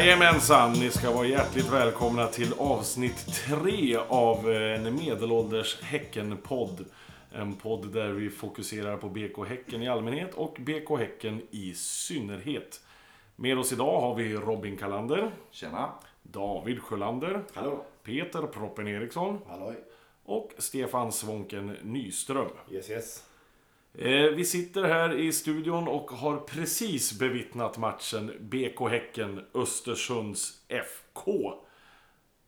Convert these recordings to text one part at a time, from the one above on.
Jajamensan, ni ska vara hjärtligt välkomna till avsnitt tre av en medelålders Häcken-podd. En podd där vi fokuserar på BK Häcken i allmänhet och BK Häcken i synnerhet. Med oss idag har vi Robin Kalander, Tjena. David Sjölander, Hallå? Peter Proppen Eriksson Halloj? och Stefan Svånken Nyström. Yes, yes. Eh, Vi sitter här i studion och har precis bevittnat matchen BK Häcken Östersunds FK.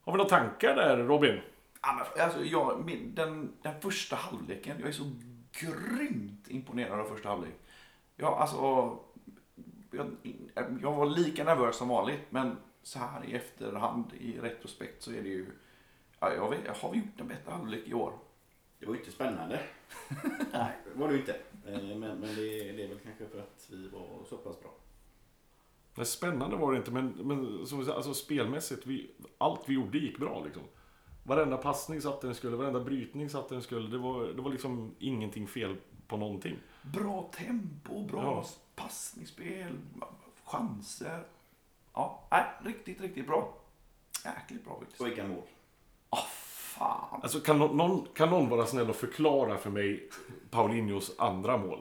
Har vi några tankar där Robin? Ja, men, alltså, jag, min, den, den första halvleken, jag är så grymt imponerad av första halvlek. Jag, alltså, jag, jag var lika nervös som vanligt, men så här i efterhand, i retrospekt, så är det ju... Ja, jag vet, har vi gjort en bättre halvlek i år? Det var ju inte spännande. Nej, det var det ju inte. Eh, Men, men det, det är väl kanske för att vi var så pass bra. Nej, spännande var det inte, men, men som vi sa, alltså, spelmässigt, vi, allt vi gjorde gick bra. Liksom. Varenda passning satt den skulle, varenda brytning satt den skulle. Det var, det var liksom ingenting fel på någonting. Bra tempo, bra Ja. passningsspel, chanser. Ja, nej, riktigt, riktigt bra. Jäkligt bra faktiskt. Och vilka mål. Fan. Alltså, kan, någon, kan någon vara snäll och förklara för mig Paulinhos andra mål?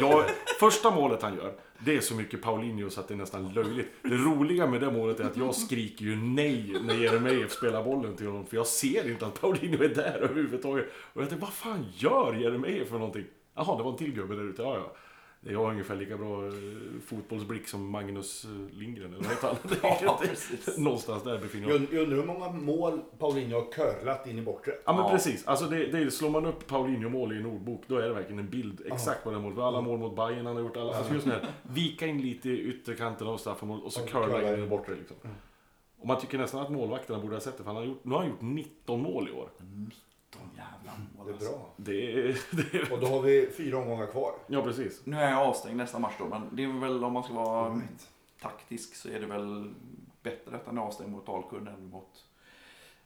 Jag, första målet han gör, det är så mycket Paulinho så att det är nästan löjligt. Det roliga med det målet är att jag skriker ju nej när Jeremejeff spelar bollen till honom. För jag ser inte att Paulinho är där överhuvudtaget. Och jag tänkte, vad fan gör Jeremejeff för någonting? Jaha, det var en till gubbe där ute. Ja, ja. Jag har ungefär lika bra eh, fotbollsblick som Magnus eh, Lindgren. Eller vad heter han? Någonstans där befinner jag mig. Jag undrar hur många mål Paulinho har curlat in i bortre. Ja men Ja. precis. Alltså det, det är, slår man upp Paulinho-mål i en ordbok, då är det verkligen en bild exakt på det målet. Alla mål mot Bayern han har gjort, alla, alltså just här, vika in lite i ytterkanten av straffområdet och så Och curla in i bortre liksom. Och man tycker nästan att målvakterna borde ha sett det, för han har gjort, nu har han gjort 19 mål i år. 19 jävla mål. Det är alltså. bra. Det är... Det är Och då har vi fyra omgångar kvar. ja precis. Nu är jag avstängd nästa match då, men det är väl om man ska vara Right. taktisk så är det väl bättre att han är avstängd mot Dalkurd än mot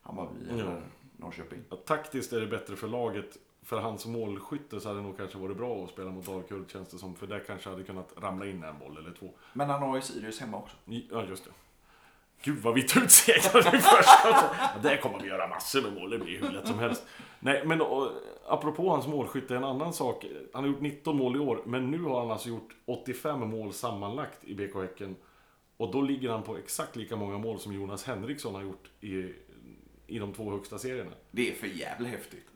Hammarby Ja. eller Norrköping. Ja, taktiskt är det bättre för laget. För hans målskytte så hade det nog kanske varit bra att spela mot Dalkurd känns det som. För där kanske hade kunnat ramla in en boll eller två. Men han har ju Sirius hemma också. Ja, just det. Gud vad vi tar ut segrar i första. Ja, där kommer vi göra massor med mål, det blir hur lätt som helst. Nej, men och, apropå hans målskytte, en annan sak. Han har gjort 19 mål i år, men nu har han alltså gjort 85 mål sammanlagt i BK Häcken. Och då ligger han på exakt lika många mål som Jonas Henriksson har gjort i, i de två högsta serierna. Det är för jävla häftigt.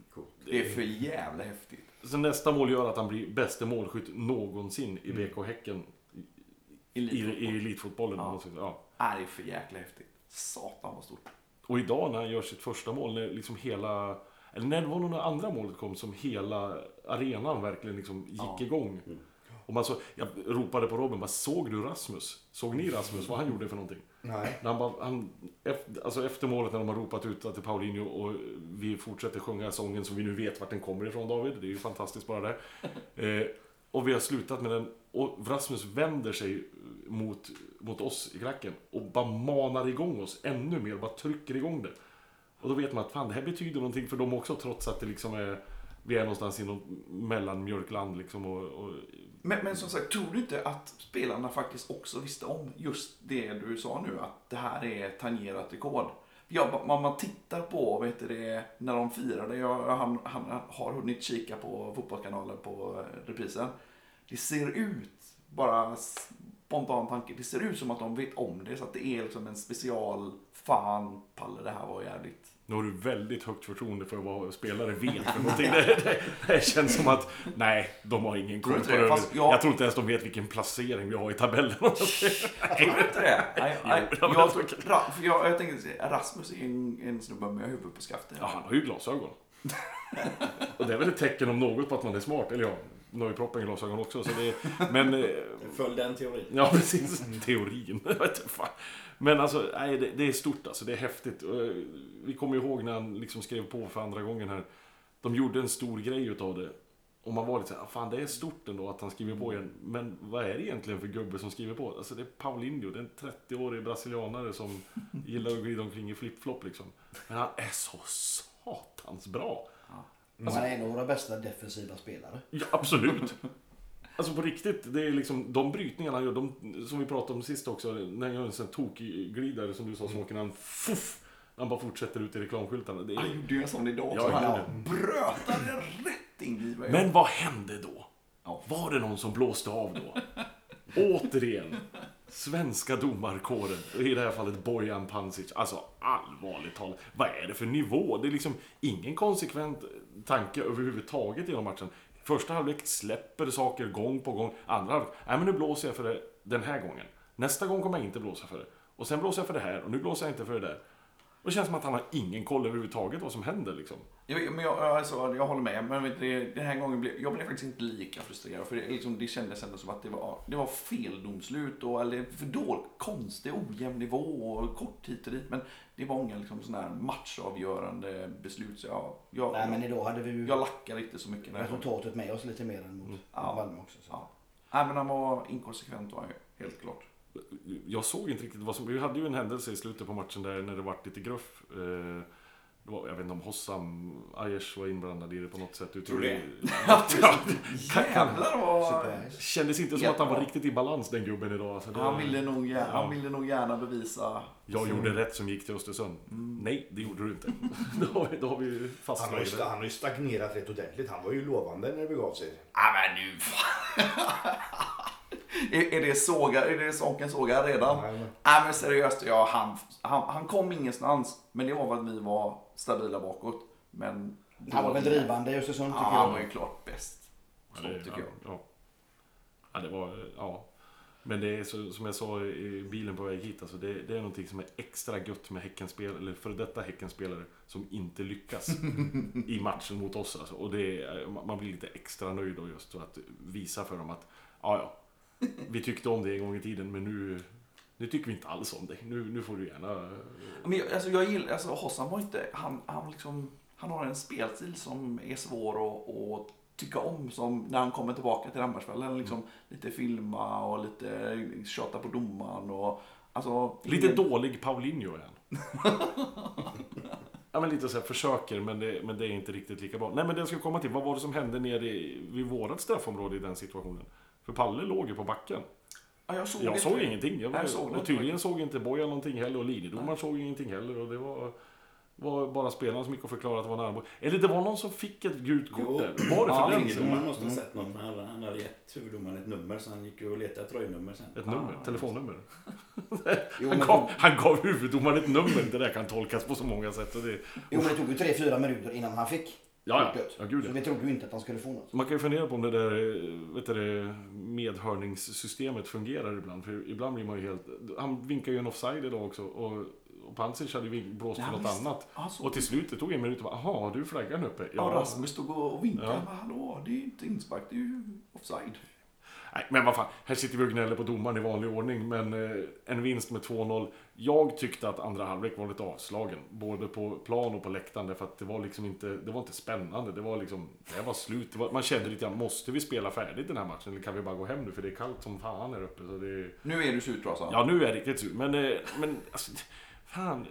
Det är för jävla häftigt. Så nästa mål gör att han blir bäste målskytt någonsin i BK Häcken i, i, i elitfotbollen. Ja. Ja. Nej, det är för jäkla häftigt. Satan vad stort. Och idag när han gör sitt första mål, när liksom hela... Eller när det var några andra målet kom som hela arenan verkligen liksom gick Ja. igång. Och man så, jag ropade på Robin, vad såg du Rasmus? Såg ni Rasmus? Vad han gjorde för någonting? Nej. När han bara, han, efter, alltså efter målet när de har ropat ut till Paulinho och vi fortsätter sjunga sången som vi nu vet vart den kommer ifrån David. Det är ju fantastiskt bara det. Eh, och vi har slutat med den. Och Rasmus vänder sig mot, mot oss i klacken och bara manar igång oss ännu mer. Bara trycker igång det. Och då vet man att fan, det här betyder någonting för dem också trots att det liksom är vi är någonstans i något mellanmjölkland liksom och, och Men, men som sagt, tror du inte att spelarna faktiskt också visste om just det du sa nu? Att det här är tangerat rekord. Ja, man, man tittar på, vet du det, när de firade. Jag, han, han har hunnit kika på Fotbollskanalen på eh, reprisen. Det ser ut, bara spontan tanke, det ser ut som att de vet om det. Så att det är liksom en special, fan, Palle, det här var jävligt. Nu har du väldigt högt förtroende för vad spelare vet för någonting. Det, det, det känns som att, nej, de har ingen koll Tror på det. jag- Jag tror inte ens de vet vilken placering vi har i tabellen. Tror du inte det? Nej, nej, jag, jag tror- jag, jag tänkte säga, Rasmus är en, en snubbe med huvudet på skaftet. Ja, han har ju glasögon. Och det är väl ett tecken om något på att man är smart. Eller ja, nu har ju proppen glasögon också. Så det, men, eh, Följ den teorin. ja precis, teorin. Men alltså, nej, det, det är stort alltså. Det är häftigt. Eh, Vi kommer ihåg när han liksom skrev på för andra gången här. De gjorde en stor grej utav det. Och man var lite såhär, fan det är stort ändå att han skriver på igen. Men vad är det egentligen för gubbe som skriver på? Alltså det är Paulinho, det är en 30-årig brasilianare som gillar att glida omkring i flip-flop liksom. Men han är så satans bra. Han är en av våra bästa defensiva spelare. Ja, absolut. Alltså på riktigt, det är liksom de brytningarna han gör, de, som vi pratade om sist också, när han gör en sån tokglidare som du sa, som åker när han fuff, han bara fortsätter ut i reklamskyltarna. Det är... Han gjorde ju en sån idag också. han Han gjorde bröt den rätt in i mig. Men vad hände då? Var det någon som blåste av då? Återigen, svenska domarkåren, i det här fallet Bojan Pancic. Alltså allvarligt talat, vad är det för nivå? Det är liksom ingen konsekvent tanke överhuvudtaget i den matchen. Första halvlek släpper saker gång på gång. Andra halvlek, nej men nu blåser jag för det den här gången. Nästa gång kommer jag inte blåsa för det. Och sen blåser jag för det här och nu blåser jag inte för det där. Och det känns som att han har ingen koll överhuvudtaget vad som händer liksom. Jag, men jag, alltså, jag håller med, men vet du, den här gången blev jag blev faktiskt inte lika frustrerad. För det, liksom, det kändes ändå som att det var, det var fel domslut och eller för dålig, konstig, ojämn nivå och kort hit och dit. Men det var inga liksom, sådana här matchavgörande beslut. Så jag, jag, Nej men idag hade vi ju jag lackar inte så mycket. Resultatet med oss lite mer än mot Ja. Malmö också. Så. Ja. Nej, men han var inkonsekvent var han ju, helt klart. Jag såg inte riktigt vad som... Vi hade ju en händelse i slutet på matchen där när det vart lite gruff. Eh, det var, jag vet inte om Hossam Aiesh var inblandad i det på något sätt. Du Tror det? Ja, kan, kan, Jävlar vad... Kändes inte som att han var riktigt i balans den gubben idag. Alltså, det, Han ville, nog, gärna- Ja. han ville nog gärna bevisa... Jag gjorde rätt som gick till Östersund. Nej, det gjorde du inte. då, har vi- då har vi ju Han har, ju, fastslagit det. han har ju stagnerat rätt ordentligt. Han var ju lovande när det begav sig. Nej men nu är, är det såga, är det Sonken såga redan? Nej, Nej men seriöst, ja, han, han, han kom ingenstans. Men det var för att vi var stabila bakåt. Men... Han var väl drivande i Östersund Ja, tycker han jag. var ju klart bäst. Så Ja, det, tycker jag. Ja. ja, det var... Ja. Men det är så, som jag sa i bilen på väg hit, alltså det, det är någonting som är extra gött med Häckenspel, eller för detta Häckenspelare som inte lyckas i matchen mot oss. Alltså. Och det man blir lite extra nöjd då just att visa för dem att ja, ja, vi tyckte om det en gång i tiden, men nu, nu tycker vi inte alls om det. Nu, nu får du gärna... Men jag, alltså, jag gillar, alltså Hossam var inte, han, han liksom, han har en spelstil som är svår att, att tycka om. Som när han kommer tillbaka till Rambergsfällen, liksom lite filma och lite tjata på domaren och alltså. Lite ingen- dålig Paulinho är han. Ja men lite så här försöker men det, men det är inte riktigt lika bra. Nej men det jag ska komma till, vad var det som hände nere i- vid vårat straffområde i den situationen? För Palle låg ju på backen. Ja, jag såg, Jag såg inte. ingenting. Jag Nej, jag såg var, och tydligen såg inte Bojan någonting heller och linjedomaren såg ingenting heller. Och det var, var bara spelaren som gick och förklarade att det var armbåge. Eller det var någon som fick ett gult kort där. Var det för Ja, den? Linjedomaren måste ha sett något. Han, han hade gett huvuddomaren ett nummer så han gick ju och letade tröjnummer sen. Ett nummer, Ah, telefonnummer. Jo Han gav, han gav huvuddomaren ett nummer. Det där kan tolkas på så många sätt. Och det, jo men det tog ju 3-4 minuter innan han fick ja, ja. kortet. ja, gud Så vi trodde ju inte att han skulle få något. Man kan ju fundera på om det där eh, vet du, det, medhörningssystemet fungerar ibland. För ibland blir man ju helt... Han vinkar ju en offside idag också. Och, och Pancic hade ju blåst för något visst. annat. Ja, så. Och till slut, det tog en minut och bara, jaha, har du flaggan uppe? Ja, Rasmus stod och vinkade. Ja. Men hallå, det är ju inte inspark, det är ju offside. Nej, men vad fan, här sitter vi och gnäller på domaren i vanlig ordning. Men eh, en vinst med 2-0. Jag tyckte att andra halvlek var lite avslagen. Både på plan och på läktaren. Därför att det var liksom inte, det var inte spännande. Det var liksom, det var slut. Det var, man kände lite grann, måste vi spela färdigt den här matchen? Eller kan vi bara gå hem nu? För det är kallt som fan här uppe. Så det, Nu är du surtrasad. ja, nu är jag riktigt sur. Men, eh, men alltså, fan.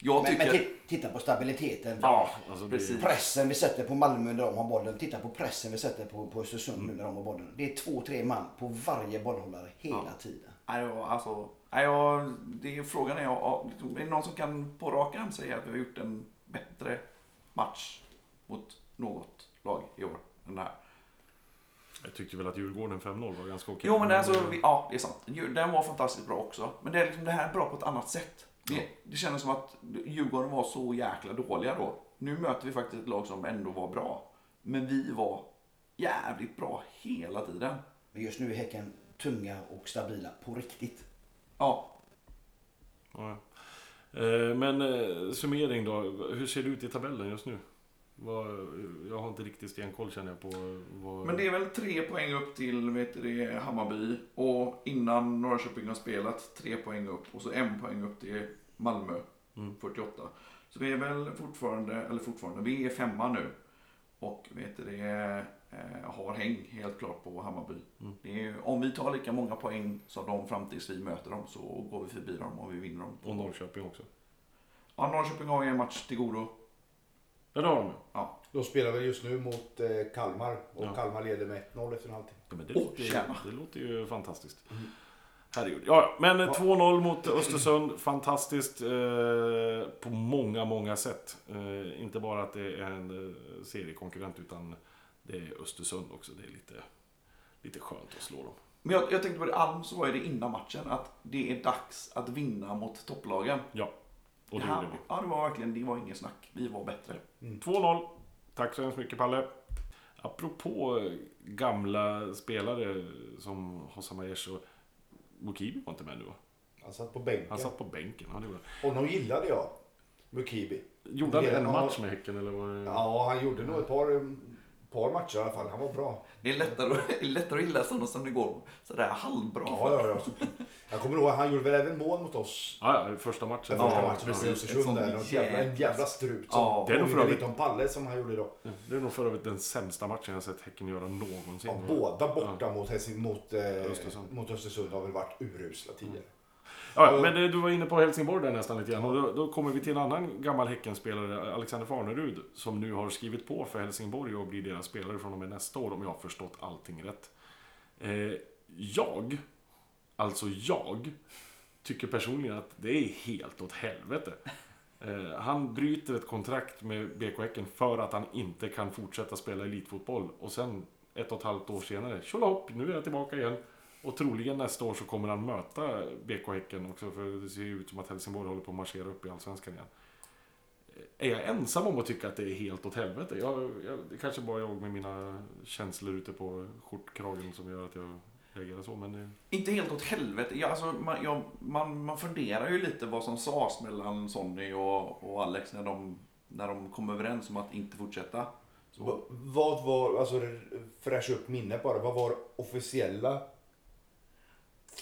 Jag Men, tycker... men ti- titta på stabiliteten. Ja, alltså Precis. Pressen vi sätter på Malmö när de har bollen. Titta på pressen vi sätter på, på Östersund nu när de har bollen. Det är två, tre man på varje bollhållare hela Ja. tiden. Alltså, nej, jag, det är, frågan är, ja, liksom, är det någon som kan på rak arm säga att vi har gjort en bättre match mot något lag i år än det här? Jag tyckte väl att Djurgården 5-0 var ganska okej. Jo, men det, är alltså, vi, ja, det är sant. Den var fantastiskt bra också. Men det, är liksom, det här är bra på ett annat sätt. Det, det kändes som att Djurgården var så jäkla dåliga då. Nu möter vi faktiskt ett lag som ändå var bra. Men vi var jävligt bra hela tiden. Men just nu är Häcken tunga och stabila på riktigt. Ja, Ja. Eh, Men eh, summering då. Hur ser det ut i tabellen just nu? Jag har inte riktigt stenkoll känner jag på vad... Men det är väl tre poäng upp till vet du, Hammarby. Och innan Norrköping har spelat tre poäng upp. Och så en poäng upp till Malmö. Mm. 48. Så vi är väl fortfarande, eller fortfarande, vi är femma nu. Och vet du, det, eh, har häng helt klart på Hammarby. Mm. Det är, om vi tar lika många poäng som de fram tills vi möter dem så går vi förbi dem och vi vinner dem. Och Norrköping också. Ja, Norrköping har ju en match till godo. Ja, det har de Ja. De spelar väl just nu mot eh, Kalmar och Ja. Kalmar leder med 1-0 efter en halvtimme. Ja, men det, låter ju, tjena. det låter ju fantastiskt. Herregud. Ja, ja, men eh, 2-0 mot Östersund. Fantastiskt eh, på många, många sätt. Eh, inte bara att det är en eh, seriekonkurrent utan det är Östersund också. Det är lite, lite skönt att slå dem. Men jag, jag tänkte på det, Alm så var det innan matchen, att det är dags att vinna mot topplagen. Ja, och det ja, gjorde vi. ja, det var verkligen, det var ingen snack. Vi var bättre. 2-0. Tack så hemskt mycket Palle. Apropå eh, gamla spelare som Hossam Aiesh och Mukibi var inte med nu va? Han satt på bänken. Han satt på bänken. Ja, det han. Honom gillade jag. Mukibi. Gjorde han en match med Häcken eller var det... Ja, han gjorde nog ett par, par matcher i alla fall. Han var bra. Det är lättare, det är lättare att gilla sådana som det går sådär halvbra Ja, för. ja, ja. Jag kommer ihåg, han gjorde väl även mål mot oss. Ja, ja, första matchen. Den första Ja, matchen precis. med Ett Östersund sånt där. Något jävla, en jävla strut som Ja. Det är nog för övrigt- lite om Palle som han gjorde idag. Det är nog för övrigt den sämsta matchen jag sett Häcken göra någonsin. Ja, båda borta mot, Helsing, mot, eh, Östersund. mot Östersund har väl varit urusla tidigare. Ja, men du var inne på Helsingborg där nästan lite grann. Och då, då kommer vi till en annan gammal Häckenspelare, Alexander Farnerud, som nu har skrivit på för Helsingborg och blir deras spelare från och med nästa år, om jag har förstått allting rätt. Eh, jag, alltså jag, tycker personligen att det är helt åt helvete. Eh, han bryter ett kontrakt med BK Häcken för att han inte kan fortsätta spela elitfotboll. Och sen ett och ett halvt år senare, tjolahopp, nu är jag tillbaka igen. Och troligen nästa år så kommer han möta BK Häcken också, för det ser ju ut som att Helsingborg håller på att marschera upp i Allsvenskan igen. Är jag ensam om att tycka att det är helt åt helvete? Jag, jag, det kanske bara jag med mina känslor ute på skjortkragen som gör att jag reagerar så, men det... Inte helt åt helvete. Ja, alltså, man, ja, man, man funderar ju lite vad som sades mellan Sonny och, och Alex när de, när de kom överens om att inte fortsätta. Så, Va- Vad var, alltså fräscha upp minnet bara, vad var officiella,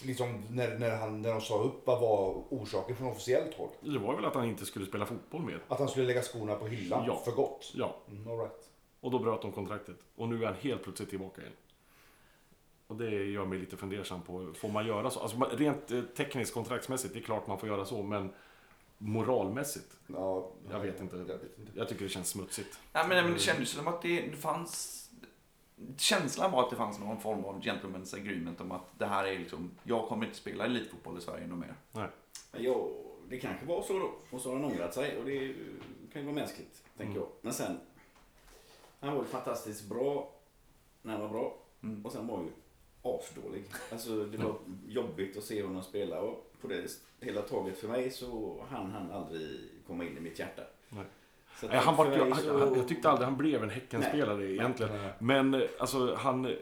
liksom när, när, han, när de sa upp, vad var orsaken från officiellt håll? Det var väl att han inte skulle spela fotboll mer. Att han skulle lägga skorna på hyllan Ja. för gott? Ja, Mm, all right. och då bröt de kontraktet. Och nu är han helt plötsligt tillbaka igen. Och det gör mig lite fundersam på, får man göra så? Alltså rent eh, tekniskt kontraktsmässigt, det är klart man får göra så, men moralmässigt, Ja, jag vet inte. Jag vet inte. Jag tycker det känns smutsigt. nej, men, men det kändes som att det fanns... Känslan var att det fanns någon form av gentleman's agreement om att det här är liksom, jag kommer inte spela elitfotboll i Sverige något mer. Nej. Ja, det kanske var så då. Och så har han ångrat sig och det kan ju vara mänskligt, tänker Mm. jag. Men sen, han var ju fantastiskt bra när han var bra. Mm. Och sen var han ju asdålig. Alltså det var jobbigt att se honom spela och på det hela taget för mig så han han aldrig komma in i mitt hjärta. Nej. Så Nej, han var, jag, han, jag tyckte aldrig han blev en Häckenspelare Nej. egentligen. Nej. Men eh, alltså, han, det-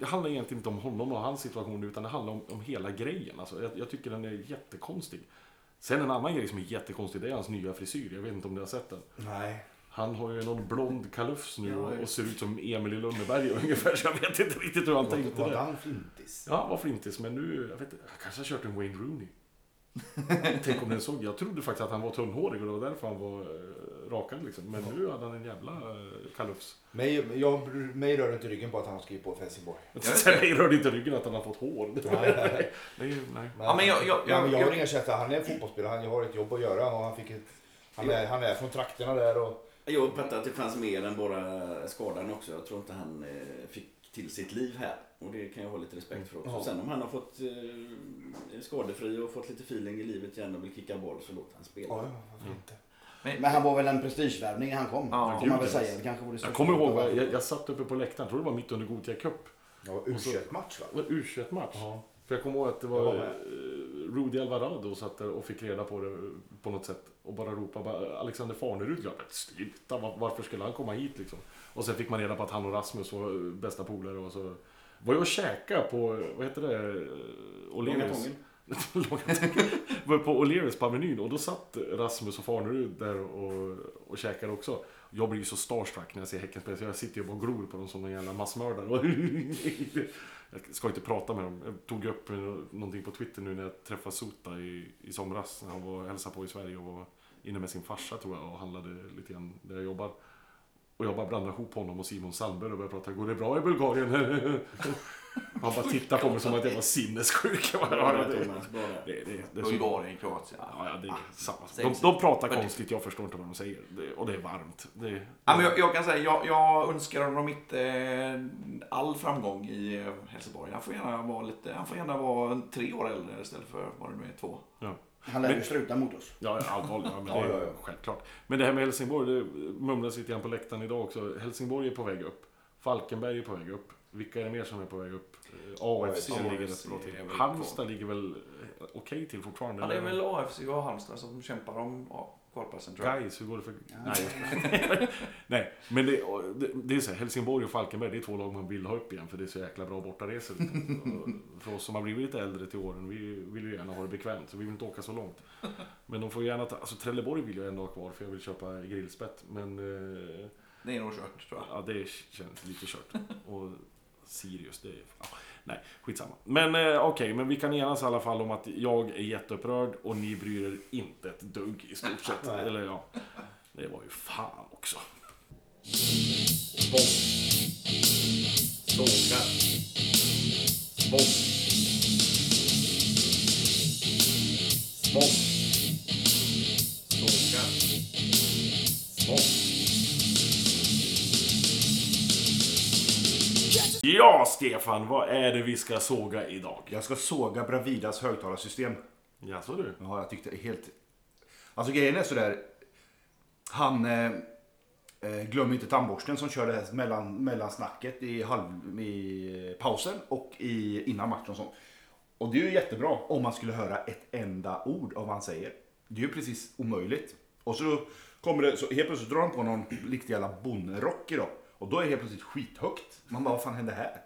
det handlar egentligen inte om honom och hans situation utan det handlar om, om hela grejen. Alltså, jag, jag tycker den är jättekonstig. Sen en annan grej som är jättekonstig, det är hans nya frisyr. Jag vet inte om ni har sett den. Nej. Han har ju någon blond kalufs nu och, och ser ut som Emil i Lönneberga ungefär. Så jag vet inte riktigt hur han Var, tänkte var där. han flintis? Ja, han var flintis, men nu, jag vet inte, han kanske har kört en Wayne Rooney. Tänk om den såg, jag trodde faktiskt att han var tunnhårig och det var därför han var eh, rakad liksom. Men nu hade han en jävla eh, kalufs. Mig, jag, mig rör inte ryggen på att han skriver på för Helsingborg. Mig rörde inte ryggen att han har fått hår. Nej, nej. Nej, nej. Ja, men jag- jag- Nej, men jag jag- har inga känsla. Han är en fotbollsspelare. Han har ett jobb att göra. Och han, fick ett, han, är, han är från trakterna där. Och, Jag uppfattar att det fanns mer än bara skadan också. Jag tror inte han eh, fick till sitt liv här. Och det kan jag ha lite respekt för också. Ja. Sen om han har fått eh, skadefri och fått lite feeling i livet igen och vill kicka boll så låt han spela. ja, varför inte? Men han var väl en prestigevärvning när han kom. Ja, får man väl säga. Det kanske var det Jag kommer ihåg, jag, jag satt uppe på läktaren, tror det var mitt under Gothia Cup. Ja, u match va? Det var U21-match. Ja. För jag kommer ihåg att det Jag var var eh, Rudy Alvarado satt där och fick reda på det på något sätt. Och bara ropade bara, Alexander Farnerud, ja men sluta, var- varför skulle han komma hit liksom? Och sen fick man reda på att han och Rasmus var eh, bästa polare och så var jag och käkade på, vad heter det, eh, Var på O'Learys på Avenyn och då satt Rasmus och Farnerud där och, och käkade också. Jag blir ju så starstruck när jag ser Häcken spela så jag sitter ju bara och glor på dem som någon jävla massmördare. Jag ska inte prata med dem. Jag tog upp någonting på Twitter nu när jag träffade Sota i, i somras. När han var och hälsade på i Sverige och var inne med sin farsa tror jag och handlade lite grann där jag jobbar. Och jag bara blandade ihop honom och Simon Sandberg och började prata. Går det bra i Bulgarien? Han bara tittar på mig som att jag var sinnessjuk. Ja, det, det, Bulgarien, Kroatien. ja, ja, det är samma. same, De, de pratar konstigt, jag förstår inte vad de säger. Det, och det är varmt. Det, Ja, men jag, jag kan säga, jag, jag önskar honom inte eh, all framgång i eh, Helsingborg. Han får gärna vara lite, han får gärna vara en tre år äldre istället för vad det nu är, två. ja. Han lär ju struta mot oss. Ja, allvarligt. Ja, men det Ja, är ja, ja. självklart. Men det här med Helsingborg, det mumlas lite grann på läktaren idag också. Helsingborg är på väg upp. Falkenberg är på väg upp. Vilka är det mer som är på väg upp? Eh, AFC ligger rätt bra till. Halmstad ligger väl eh, okej till fortfarande? Ja, det är väl AFC och Halmstad som kämpar om ja, kvalplatsen tror jag. Guys, hur går det för... Nej, Nej, men det, det, det är så här, Helsingborg och Falkenberg, det är två lag man vill ha upp igen för det är så jäkla bra bortaresor. För oss som har blivit lite äldre till åren, vi vill ju gärna ha det bekvämt så vi vill inte åka så långt. Men de får gärna ta, alltså Trelleborg vill jag ändå ha kvar för jag vill köpa grillspett. Men eh, Det är nog kört tror jag. ja, det känns lite kört. Och Sirius, det är... Ja, nej, skitsamma. Men eh, okej, men vi kan enas i alla fall om att jag är jätteupprörd och ni bryr er inte ett dugg i stort sett. Eller ja, det var ju fan också. Spång. Såga. Spång. Spång. Såga. Spång. Ja, Stefan, vad är det vi ska såga idag? Jag ska såga Bravidas högtalarsystem. Jaså du? Ja, jag tyckte det helt... Alltså grejen är sådär. Han... Eh, eh, glöm inte tandborsten som körde här mellan, mellan snacket i, halv, i pausen och i, innan matchen och sånt. Och det är ju jättebra om man skulle höra ett enda ord av vad han säger. Det är ju precis omöjligt. Och så kommer det, så helt plötsligt drar han på någon riktig jävla bonrock idag. Och då är det helt plötsligt skithögt. Man bara, vad fan hände här?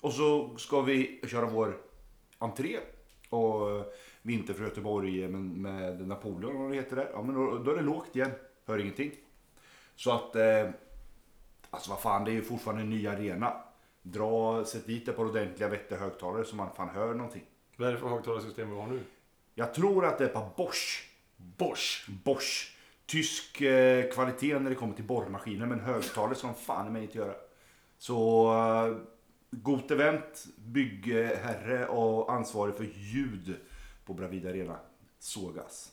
Och så ska vi köra vår entré. Och eh, Vinter för Göteborg med, med Napoleon, vad det heter där. Ja, men då, då är det lågt igen. Hör ingenting. Så att, eh, alltså vad fan, det är ju fortfarande en ny arena. Dra, sätt dit ett par ordentliga vettiga högtalare så man fan hör någonting. Vad är det för högtalarsystem vi har nu? Jag tror att det är par Bosch. Bosch. Bosch. Tysk eh, kvalitet när det kommer till borrmaskiner men högtalare som fan i mig inte göra. Så eh, event, byggherre och ansvarig för ljud på Bravida Arena. Sågas.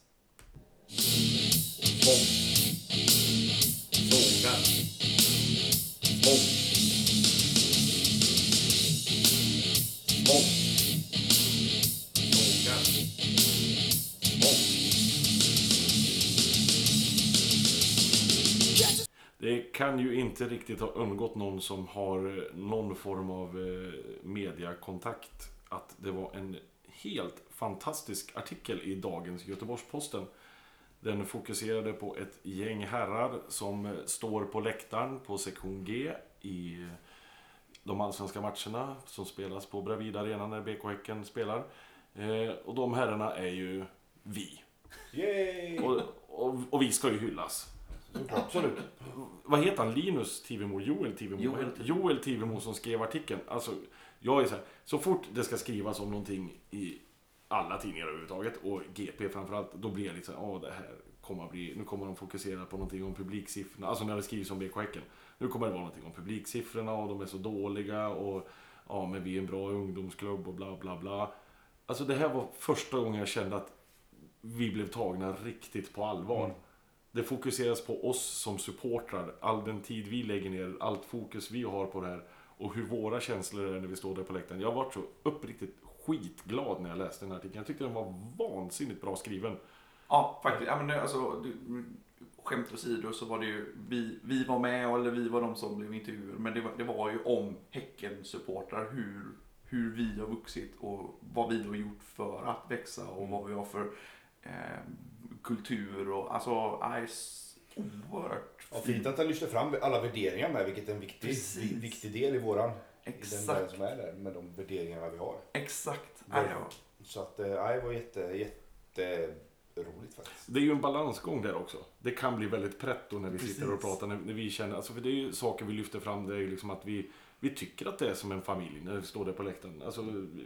Spång. Det kan ju inte riktigt ha undgått någon som har eh, någon form av eh, mediakontakt att det var en helt fantastisk artikel i dagens Göteborgs-Posten. Den fokuserade på ett gäng herrar som eh, står på läktaren på sektion G i de allsvenska matcherna som spelas på Bravida Arena när BK Häcken spelar. Och de herrarna är ju vi. Och, och, och vi ska ju hyllas. Absolut. Vad heter han? Linus Tivemo? Joel Tivemo? Joel Joel, Tivemo som skrev artikeln. Alltså, jag är så här, så fort det ska skrivas om någonting i alla tidningar överhuvudtaget och GP framförallt, då blir jag lite så här, åh det här kommer att bli, nu kommer de fokusera på någonting om publiksiffrorna. Alltså när det skrivs om BK Häcken. Nu kommer det vara någonting om publiksiffrorna och de är så dåliga och ja, men vi är en bra ungdomsklubb och bla bla bla. Alltså det här var första gången jag kände att vi blev tagna riktigt på allvar. Mm. Det fokuseras på oss som supportrar, all den tid vi lägger ner, allt fokus vi har på det här och hur våra känslor är när vi står där på läktaren. Jag varit så uppriktigt skitglad när jag läste den här artikeln. Jag tyckte den var vansinnigt bra skriven. Ja, faktiskt. Ja, men det, alltså, du, skämt åsido så var det ju, vi, vi var med, eller vi var de som blev intervjuade, men det var, det var ju om Häcken-supportrar, hur, hur vi har vuxit och vad vi har gjort för att växa och vad vi har för eh, kultur och alltså, s- oerhört Ja, fint att han lyfter fram alla värderingar med, vilket är en viktig, Precis. viktig del i våran. I den Exakt. delen som är där, med de värderingarna vi har. Exakt. Nej, ja. Så att, eh, nej, det var jätte, jätte roligt faktiskt. Det är ju en balansgång där också. Det kan bli väldigt pretto när vi Precis. sitter och pratar, när, när vi känner, alltså för det är ju saker vi lyfter fram, det är ju liksom att vi, vi tycker att det är som en familj när vi står där på läktaren. Alltså,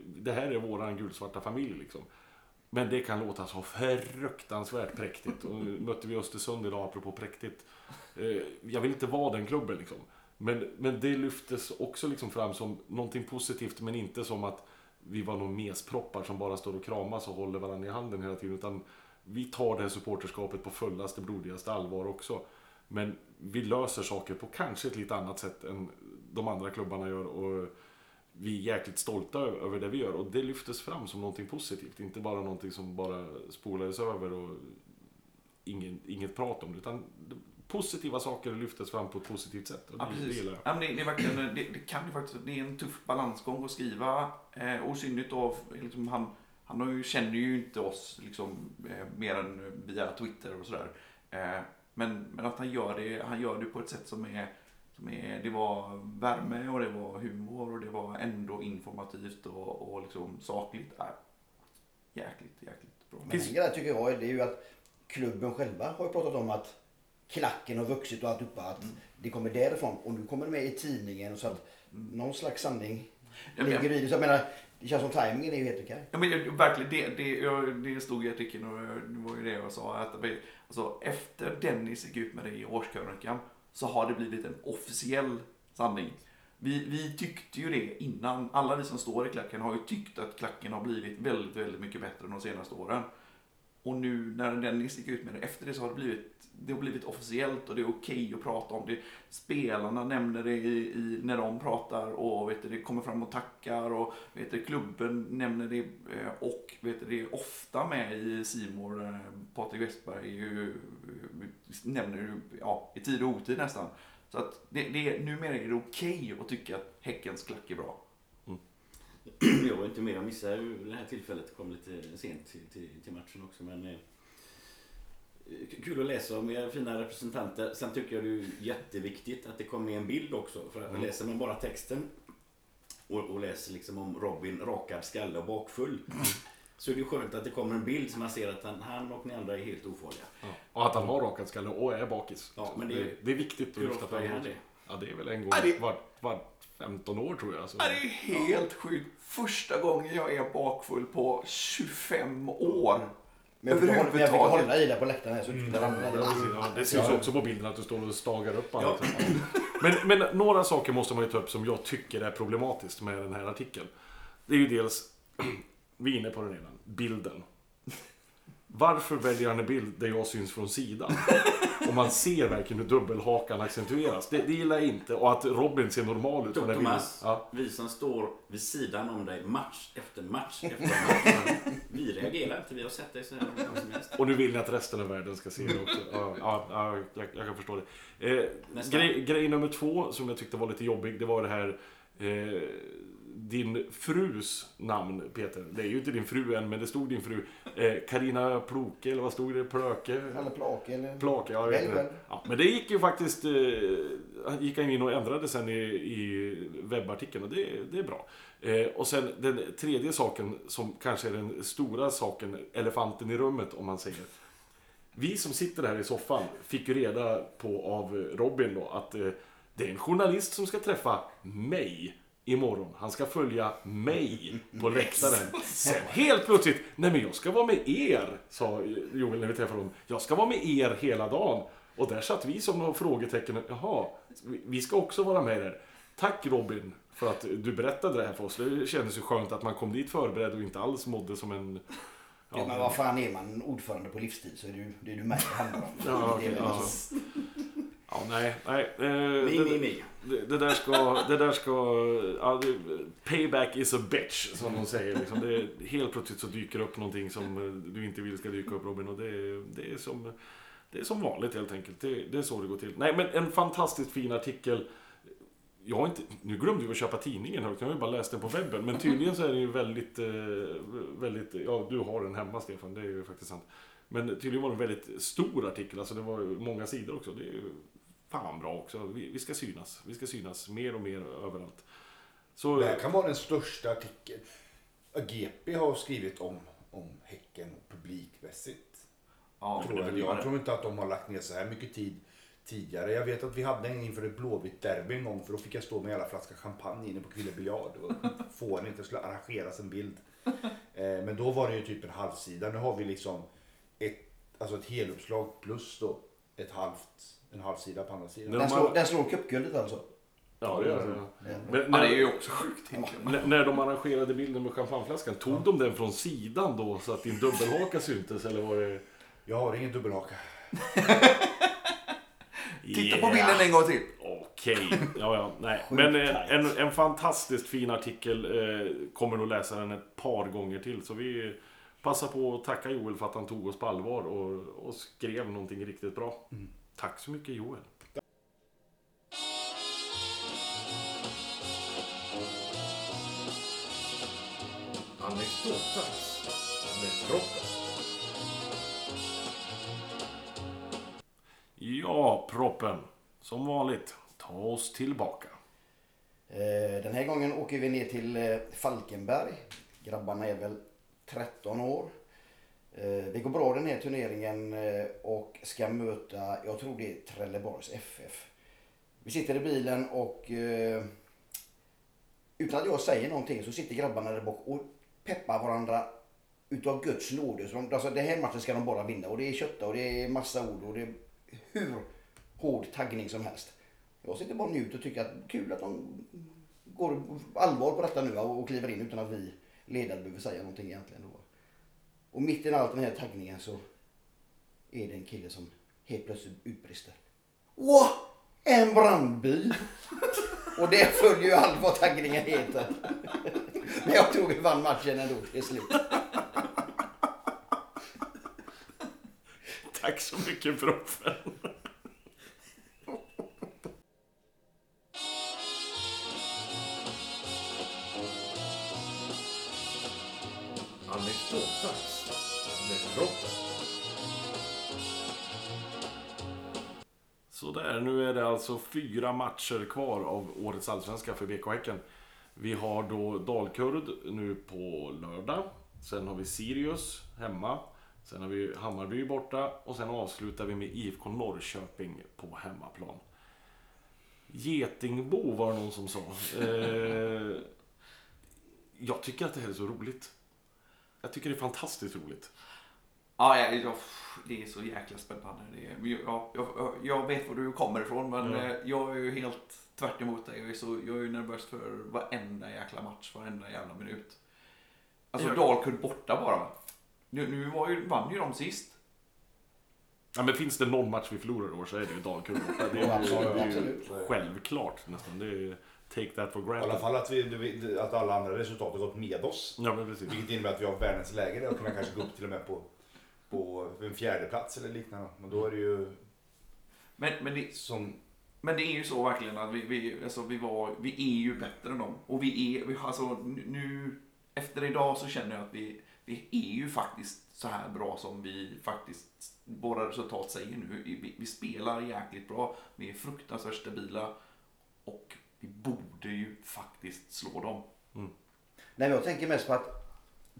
det här är våran gulsvarta familj liksom. Men det kan låta så fruktansvärt präktigt. Och nu mötte vi Östersund idag, apropå präktigt. Eh, jag vill inte vara den klubben liksom. Men, men det lyftes också liksom fram som någonting positivt, men inte som att vi var någon mesproppar som bara står och kramas och håller varandra i handen hela tiden. Utan vi tar det här supporterskapet på fullaste, blodigaste allvar också. Men vi löser saker på kanske ett lite annat sätt än de andra klubbarna gör. Och vi är jäkligt stolta över det vi gör. Och det lyftes fram som någonting positivt. Inte bara någonting som bara spolades över och ingen, inget prat om det. Utan positiva saker lyftes fram på ett positivt sätt. Och Ja, det, det precis. jag. Ja, men det, det, är verkligen, det, det kan ju faktiskt, det är en tuff balansgång att skriva. Eh, och synnerhet då, liksom, han, han har ju, känner ju inte oss liksom, eh, mer än via Twitter och sådär. Eh, men, men att han gör, det, han gör det på ett sätt som är, är, det var värme och det var humor och det var ändå informativt och, och liksom sakligt. Äh, jäkligt, jäkligt bra. Men en grej tycker jag är, det är ju att klubben själva har ju pratat om att klacken har vuxit och alltihopa. Att det kommer därifrån och nu kommer det med i tidningen. Så att någon slags sanning Ja, men- ligger i det. Så jag menar, det känns som tajmingen är ju helt okej. Ja, men jag- verkligen, det, det, jag, det stod i artikeln och det var ju det jag sa. Att, alltså, efter Dennis gick ut med det i årskrönikan så har det blivit en officiell sanning. Vi, vi tyckte ju det innan. Alla vi som står i klacken har ju tyckt att klacken har blivit väldigt, väldigt mycket bättre de senaste åren. Och nu när Dennis gick ut med det, efter det så har det blivit, det har blivit officiellt och det är okej att prata om det. Spelarna nämner det i, i, när de pratar och vet du, det kommer fram och tackar och vet du, klubben nämner det eh, och vet du, det är ofta med i Simor eh, Patrik Westberg ju, nämner det ja, i tid och otid nästan. Så att det, det, är- numera är det okej att tycka att Häckens klack är bra. Jag var inte med, jag missade ju det här tillfället. Kom lite sent till, till, till matchen också. Men, eh, kul att läsa om era fina representanter. Sen tycker jag det är jätteviktigt att det kommer med en bild också. För att läser man bara texten och, och läser liksom om Robin rakad skalle och bakfull. Så är det skönt att det kommer en bild så man ser att han, han och ni andra är helt ofarliga. Ja. Och att han har rakat skalle och är bakis. Ja, men det- det, det är viktigt att lyfta fram. är det? Ja, det är väl en gång Ja, det- vart, vart 15 år tror jag. Så. Ja, det är helt sjukt. Första gången jag är bakfull på 25 år. Men jag fick, hålla- men jag fick Överhuvudtaget. hålla i dig på läktaren här så du Mm. inte ramlade. Ja, det syns också på bilden att du står och stagar upp Ja. allt. Men, men några saker måste man ju ta upp som jag tycker är problematiskt med den här artikeln. Det är ju dels, vi är inne på den redan, bilden. Varför väljer han en bild där jag syns från sidan? Och man ser verkligen hur dubbelhakan accentueras. Det, det gillar jag inte. Och att Robin ser normal ut bilden. Thomas, Ja. vi som står vid sidan om dig match efter match efter match. vi reagerar inte, vi har sett dig så här många som helst. Och nu vill ni att resten av världen ska se det också. Ja, ja, ja jag, jag kan förstå det. Eh, grej, grej nummer två som jag tyckte var lite jobbig, det var det här eh, din frus namn, Peter. Det är ju inte din fru än, men det stod din fru. Karina Ploke, eller vad stod det? Plöke? Eller plake eller... Plake, ja, jag vet inte. Ja, men det gick ju faktiskt... Eh, gick han in och ändrade sen i, i webbartikeln och det, det är bra. Eh, och sen den tredje saken som kanske är den stora saken, elefanten i rummet om man säger. Vi som sitter här i soffan fick ju reda på av Robin då att eh, det är en journalist som ska träffa mig imorgon. Han ska följa mig på läktaren. Sen helt plötsligt, nej men jag ska vara med er, sa Joel när vi träffade honom. Jag ska vara med er hela dagen. Och där satt vi som några frågetecken. Jaha, vi- ska också vara med där. Tack Robin för att du berättade det här för oss. Det kändes ju skönt att man kom dit förberedd och inte alls mådde som en... Ja, men vad fan är man ordförande på livstid så är det ju det, är ju mig det handlar om. Ja, okej, det är ja. Ja, nej, nej. Eh, Mi, det- mi, mi. Det, det där ska... Det där ska ja, det, payback is a bitch, som de säger. Liksom. Det, helt plötsligt så dyker upp någonting som eh, du inte vill ska dyka upp, Robin. Och det, det, är, som, det är som vanligt, helt enkelt. Det, det är så det går till. Nej, men en fantastiskt fin artikel. Jag har inte, nu glömde jag att köpa tidningen. Jag har ju bara läst den på webben. Men tydligen så är den ju väldigt, eh, väldigt... Ja, du har den hemma, Stefan. Det är ju faktiskt sant. Men tydligen var det en väldigt stor artikel. Alltså det var många sidor också. Det är ju fan bra också. Vi, vi ska synas. Vi ska synas mer och mer överallt. Så, Det här kan vara den största artikeln. GP har skrivit om, om Häcken publikmässigt. Ja, tror jag. jag tror inte att de har lagt ner så här mycket tid tidigare. Jag vet att vi hade en inför ett blåvitt derby en gång för då fick jag stå med hela flaska champagne inne på Kville biljard och få en inte skulle arrangeras en bild. Eh, men då var det ju typ en halvsida. Nu har vi liksom ett, alltså ett heluppslag plus då ett halvt, en halv sida på andra sidan. Den slår, den slår cupguldet alltså. Ja, det gör det. Men Ja, när, det är ju också sjukt när- när de arrangerade bilden med champagneflaskan, tog de den från sidan då så att din dubbelhaka syntes eller var det... Jag har ingen dubbelhaka. Titta på bilden en gång till. Okej, ja ja, nej. Men eh, en, en fantastiskt fin artikel. Eh, kommer nog läsa den ett par gånger till. Så vi passar på att tacka Joel för att han tog oss på allvar och, och skrev någonting riktigt bra. Tack så mycket Joel. Anekdotas med Proppen. Ja, proppen. Som vanligt, ta oss tillbaka. Eh, Den här gången åker vi ner till eh, Falkenberg. Grabbarna är väl 13 år. Eh, det går bra den här turneringen eh, och ska möta, jag tror det är Trelleborgs FF. Vi sitter i bilen och eh, utan att jag säger någonting så sitter grabbarna där bak och peppar varandra utav Guds nåde. Så de, alltså, den här matchen ska de bara vinna och det är kötta och det är massa ord och det är hur hård taggning som helst. Jag sitter bara och njuter och tycker att kul att de går allvar på detta nu och kliver in utan att vi ledare behöver säga någonting egentligen. Då. Och mitt i all den här taggningen så är det en kille som helt plötsligt utbrister. Åh! En brandbil! och det följer ju allt vad taggningen heter. Men jag tror vi vann matchen ändå till slut. Tack så mycket proppen. Här. nu är det alltså fyra matcher kvar av årets allsvenska för BK Häcken. Vi har då Dalkurd nu på lördag. Sen har vi Sirius hemma. Sen har vi Hammarby borta och sen avslutar vi med IFK Norrköping på hemmaplan. Getingbo var det någon som sa. Eh, jag tycker att det här är så roligt. Jag tycker det är fantastiskt roligt. Ja, ja, ja, det är så jäkla spännande. Det är, ja, jag, jag vet var du kommer ifrån men Ja. eh, jag är ju helt tvärt emot dig. Jag är, så, jag är ju nervös för varenda jäkla match, varenda jävla minut. Alltså Ja. Dalkurd borta bara. Nu, nu var ju, vann ju de sist. Ja, men finns det någon match vi förlorar i år så är det ju Dalkurd borta. Det är ju, Absolut, det är ju absolut. självklart nästan. Det är take that for I alla granted. fall att, vi, att alla andra resultat har gått med oss. Ja, men precis. Vilket innebär att vi har världens läge där och kunna kanske gå upp till och med på, på en fjärde plats eller liknande. Men då är det ju Men, men, det, som... men det är ju så verkligen att vi, vi, alltså, vi, var, vi är ju bättre än dem. Och vi är, vi, alltså nu, efter idag så känner jag att vi, vi är ju faktiskt så här bra som vi faktiskt, våra resultat säger nu. Vi, vi spelar jäkligt bra, vi är fruktansvärt stabila och vi borde ju faktiskt slå dem. Nej, men jag tänker mest på att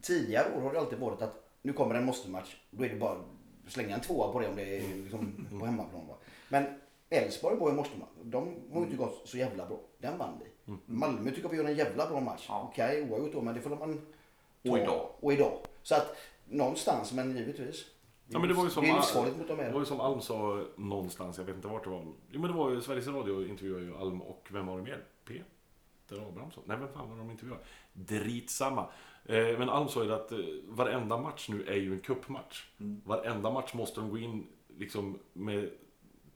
tidigare år har det alltid varit att nu kommer en måste-match. Då är det bara att slänga en tvåa på det om det är liksom på hemmaplan. Va? Men Elfsborg var ju måste-match. De har ju inte gått så jävla bra. Den vann vi. Malmö tycker vi gör en jävla bra match. Ja. Okej, oavgjort då, men det får man ta. Och idag. Och idag. Så att någonstans, men givetvis. Ja, men det var ju som, det är livsfarligt mot dem det var ju som Alm sa någonstans, jag vet inte vart det var. Jo, men det var ju Sveriges Radio intervjuade ju Alm och vem var det mer? Peter Abrahamsson? Nej, vem fan var det de intervjuade? Dritsamma. Eh, men Alm sa ju att eh, varenda match nu är ju en cupmatch. Varenda match måste de gå in liksom med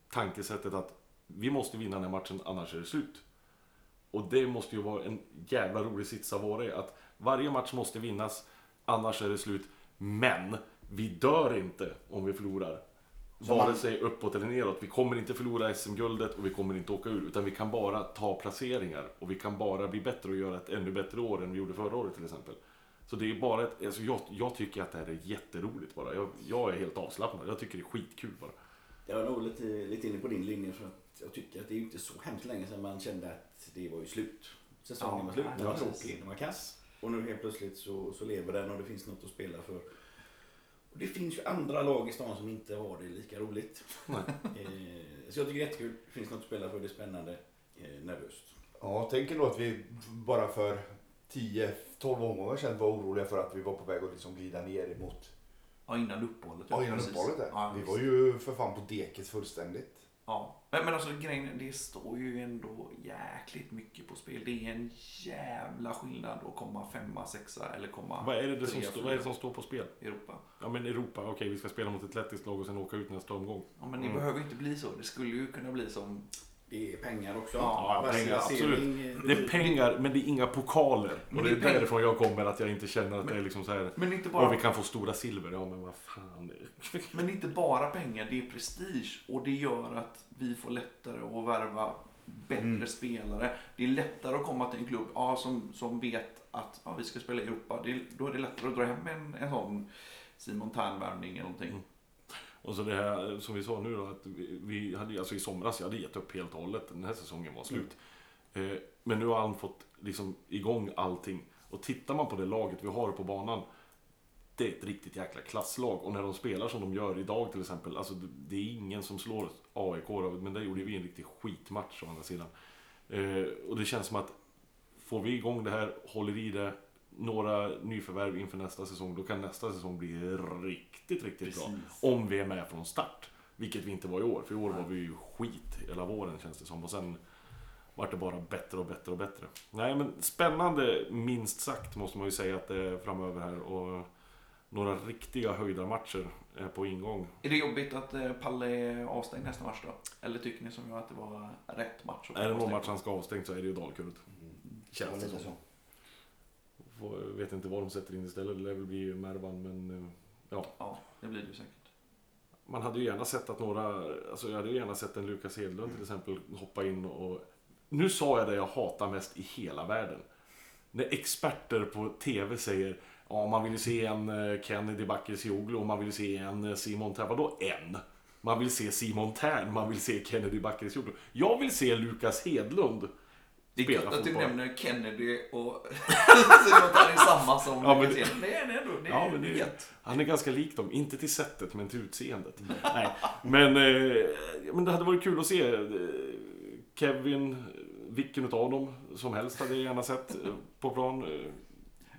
tankesättet att vi måste vinna den här matchen, annars är det slut. Och det måste ju vara en jävla rolig sits att vara i. Att varje match måste vinnas, annars är det slut. Men vi dör inte om vi förlorar. Vare sig uppåt eller neråt. Vi kommer inte förlora SM-guldet och vi kommer inte åka ur. Utan vi kan bara ta placeringar. Och vi kan bara bli bättre och göra ett ännu bättre år än vi gjorde förra året till exempel. Så det är bara ett, alltså jag, jag tycker att det här är jätteroligt bara. Jag, jag är helt avslappnad. Jag tycker det är skitkul bara. Jag är nog lite, lite inne på din linje för att jag tycker att det är inte så hemskt länge sedan man kände att det var ju slut. Säsongen Ja, var slut, den var precis. tråkig, den var kass. Och nu helt plötsligt så, så lever den och det finns något att spela för. Och det finns ju andra lag i stan som inte har det lika roligt. Eh, så jag tycker det är jättekul, det finns något att spela för, det är spännande, eh, nervöst. Ja, tänk ändå att vi bara för 10-12 omgångar sedan var oroliga för att vi var på väg att liksom glida ner emot Ja, innan uppehållet. ja, innan precis. uppehållet. Ja, vi var ju för fan på deket fullständigt. Ja, Men, men alltså grejen det står ju ändå jäkligt mycket på spel. Det är en jävla skillnad att komma femma, sexa eller komma Vad är, det, det som står, vad är det som står på spel? i Europa. Ja men Europa, okej vi ska spela mot ett lettiskt lag och sen åka ut nästa omgång. Ja, men det Mm. behöver ju inte bli så. Det skulle ju kunna bli som... Det är pengar också. Ja, pengar, eh, Det är pengar, men det är inga pokaler. Men Och det det är är pengar. därifrån jag kommer, att jag inte känner att det är liksom så här. Men inte Och bara, vi kan få stora silver. Ja men vad fan. men inte bara pengar, det är prestige. Och det gör att vi får lättare att värva bättre Mm. spelare. Det är lättare att komma till en klubb ja, som, som vet att ja, vi ska spela i Europa. Det, då är det lättare att dra hem en, en sån Simon Tern-värvning eller någonting. Mm. Och så det här som vi sa nu då, att vi- vi hade alltså i somras, jag hade gett upp helt och hållet. Den här säsongen var slut. Eh, Men nu har han fått liksom igång allting. Och tittar man på det laget vi har på banan. Det är ett riktigt jäkla klasslag. Och när de spelar som de gör idag till exempel. Alltså det- är ingen som slår AIK. Men där gjorde vi en riktig skitmatch å andra sidan. Eh, Och det känns som att får vi igång det här, håller i det. Några nyförvärv inför nästa säsong. Då kan nästa säsong bli riktigt, riktigt bra. Om vi är med från start. Vilket vi inte var i år. För i år var vi ju skit hela våren känns det som. Och sen vart det bara bättre och bättre och bättre. Nej men spännande minst sagt måste man ju säga att det är framöver här. Och några riktiga höjdarmatcher är på ingång. Är det jobbigt att eh, Palle är avstängd nästa match då? Eller tycker ni som jag att det var rätt match? Är det någon match han ska ha avstängt så är det ju Dalkurd. Känns det så. Får- vet inte vad de sätter in istället. Det lär väl bli Mervan men... eh, Ja. Ja, det blir det ju säkert. Man hade ju gärna sett att några, alltså jag hade ju gärna sett en Lukas Hedlund till exempel hoppa in och... Nu sa jag det jag hatar mest i hela världen. När experter på TV säger Ja, man vill ju se en eh, Kennedy Bakircioglu och man vill se en eh, Simon Tern. Vadå en? Man vill se Simon Tern, man vill se Kennedy Bakircioglu. Jag vill se Lukas Hedlund Det är gött att du nämner Kennedy och Simon Tern är samma som Ja, men det-. Det är ändå. Det är Ja, men det, gött. han är ganska lik dem. Inte till sättet, men till utseendet. Nej, men, eh, men det hade varit kul att se. eh, Kevin, vilken av dem som helst hade jag gärna sett eh, på plan. Eh,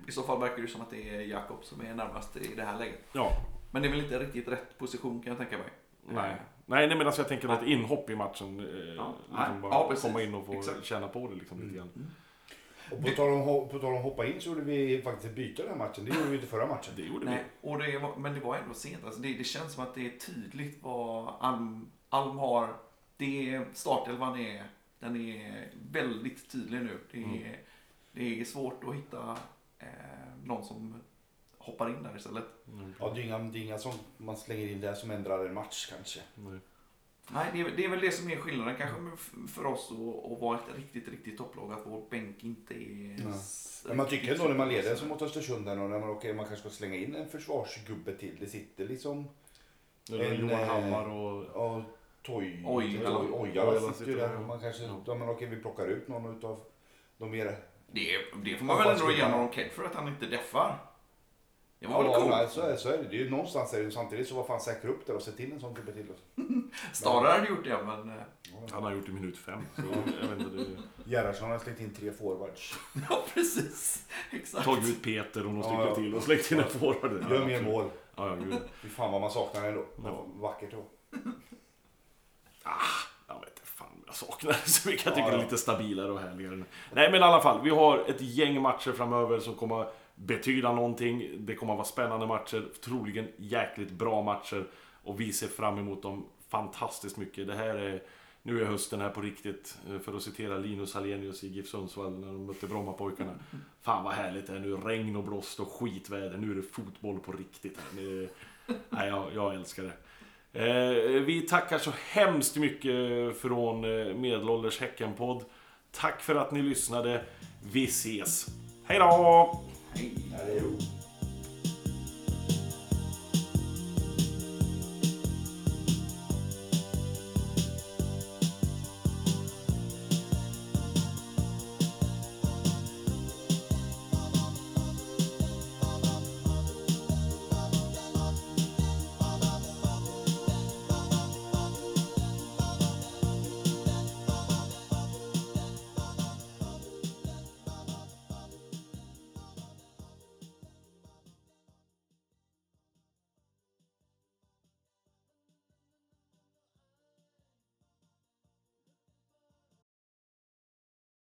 I så fall verkar det som att det är Jakob som är närmast i det här läget. Ja, Men det är väl inte riktigt rätt position kan jag tänka mig. nej. Nej, nej men alltså jag tänker ett inhopp i matchen. Eh, Ja. liksom bara Ja, precis. komma in och få Exakt. känna på det liksom, lite grann. Och på tal, om, på tal om hoppa in så gjorde vi faktiskt ett byte den här matchen. Det gjorde vi inte förra matchen. Det gjorde Nej, och det var, men det var ändå sent. Alltså det, det känns som att det är tydligt vad Alm, Alm har. Det startelvan är, den är väldigt tydlig nu. Det är, Mm. det är svårt att hitta eh, någon som hoppar in där istället. Mm. Ja, det är inga, det är inga som man slänger in där som ändrar en match kanske. Nej. Nej, det är, det är väl det som är skillnaden kanske för oss att, att vara ett riktigt, riktigt topplag. Att vår bänk inte är... Ja. Men man tycker ändå när man leder som mot Östersund där, och när man, okej, man kanske ska slänga in en försvarsgubbe till. Det sitter liksom En, Johan eh, Hammar och... Ja, Toj, Ojala Ojala sitter ju där. där. Man kanske, Ja. ja. men okej, vi plockar ut någon utav de mer... Det, det får man väl ändå ge honom cred för att han inte deffar. Det var väl Ja, coolt. nej, så, är, så är det. Det är ju någonstans är det samtidigt så vad fan säkra upp där och sätt in en sån gubbe till. Stara hade gjort det, men... eh, Han har gjort det i minut fem. Så jag vet inte, det... Gerhardsson har slängt in tre forwards. Ja, precis. Exakt. Tagit ut Peter och några Ja, stycken ja. till och slängt in en forward. Ja, Gör mer mål. Ja, ja, gud. Fy fan vad man saknar det ändå. Ja. Vackert då. Jag vet inte fan jag saknar så mycket. Jag Ja, tycker det är ja. lite stabilare och härligare. Nej men i alla fall, vi har ett gäng matcher framöver som kommer betyda någonting. Det kommer att vara spännande matcher, troligen jäkligt bra matcher. Och vi ser fram emot dem fantastiskt mycket. Det här är, nu är hösten här på riktigt. Eh, för att citera Linus Hallenius i GIF Sundsvall när de mötte Brommapojkarna. Fan vad härligt det är nu. Regn och blåst och skitväder. Nu är det fotboll på riktigt här. Nej, jag, jag älskar det. Eh, vi tackar så hemskt mycket från eh, Medelålders Häckenpodd. Tack för att ni lyssnade. Vi ses. Hej då! Ja, det är roligt.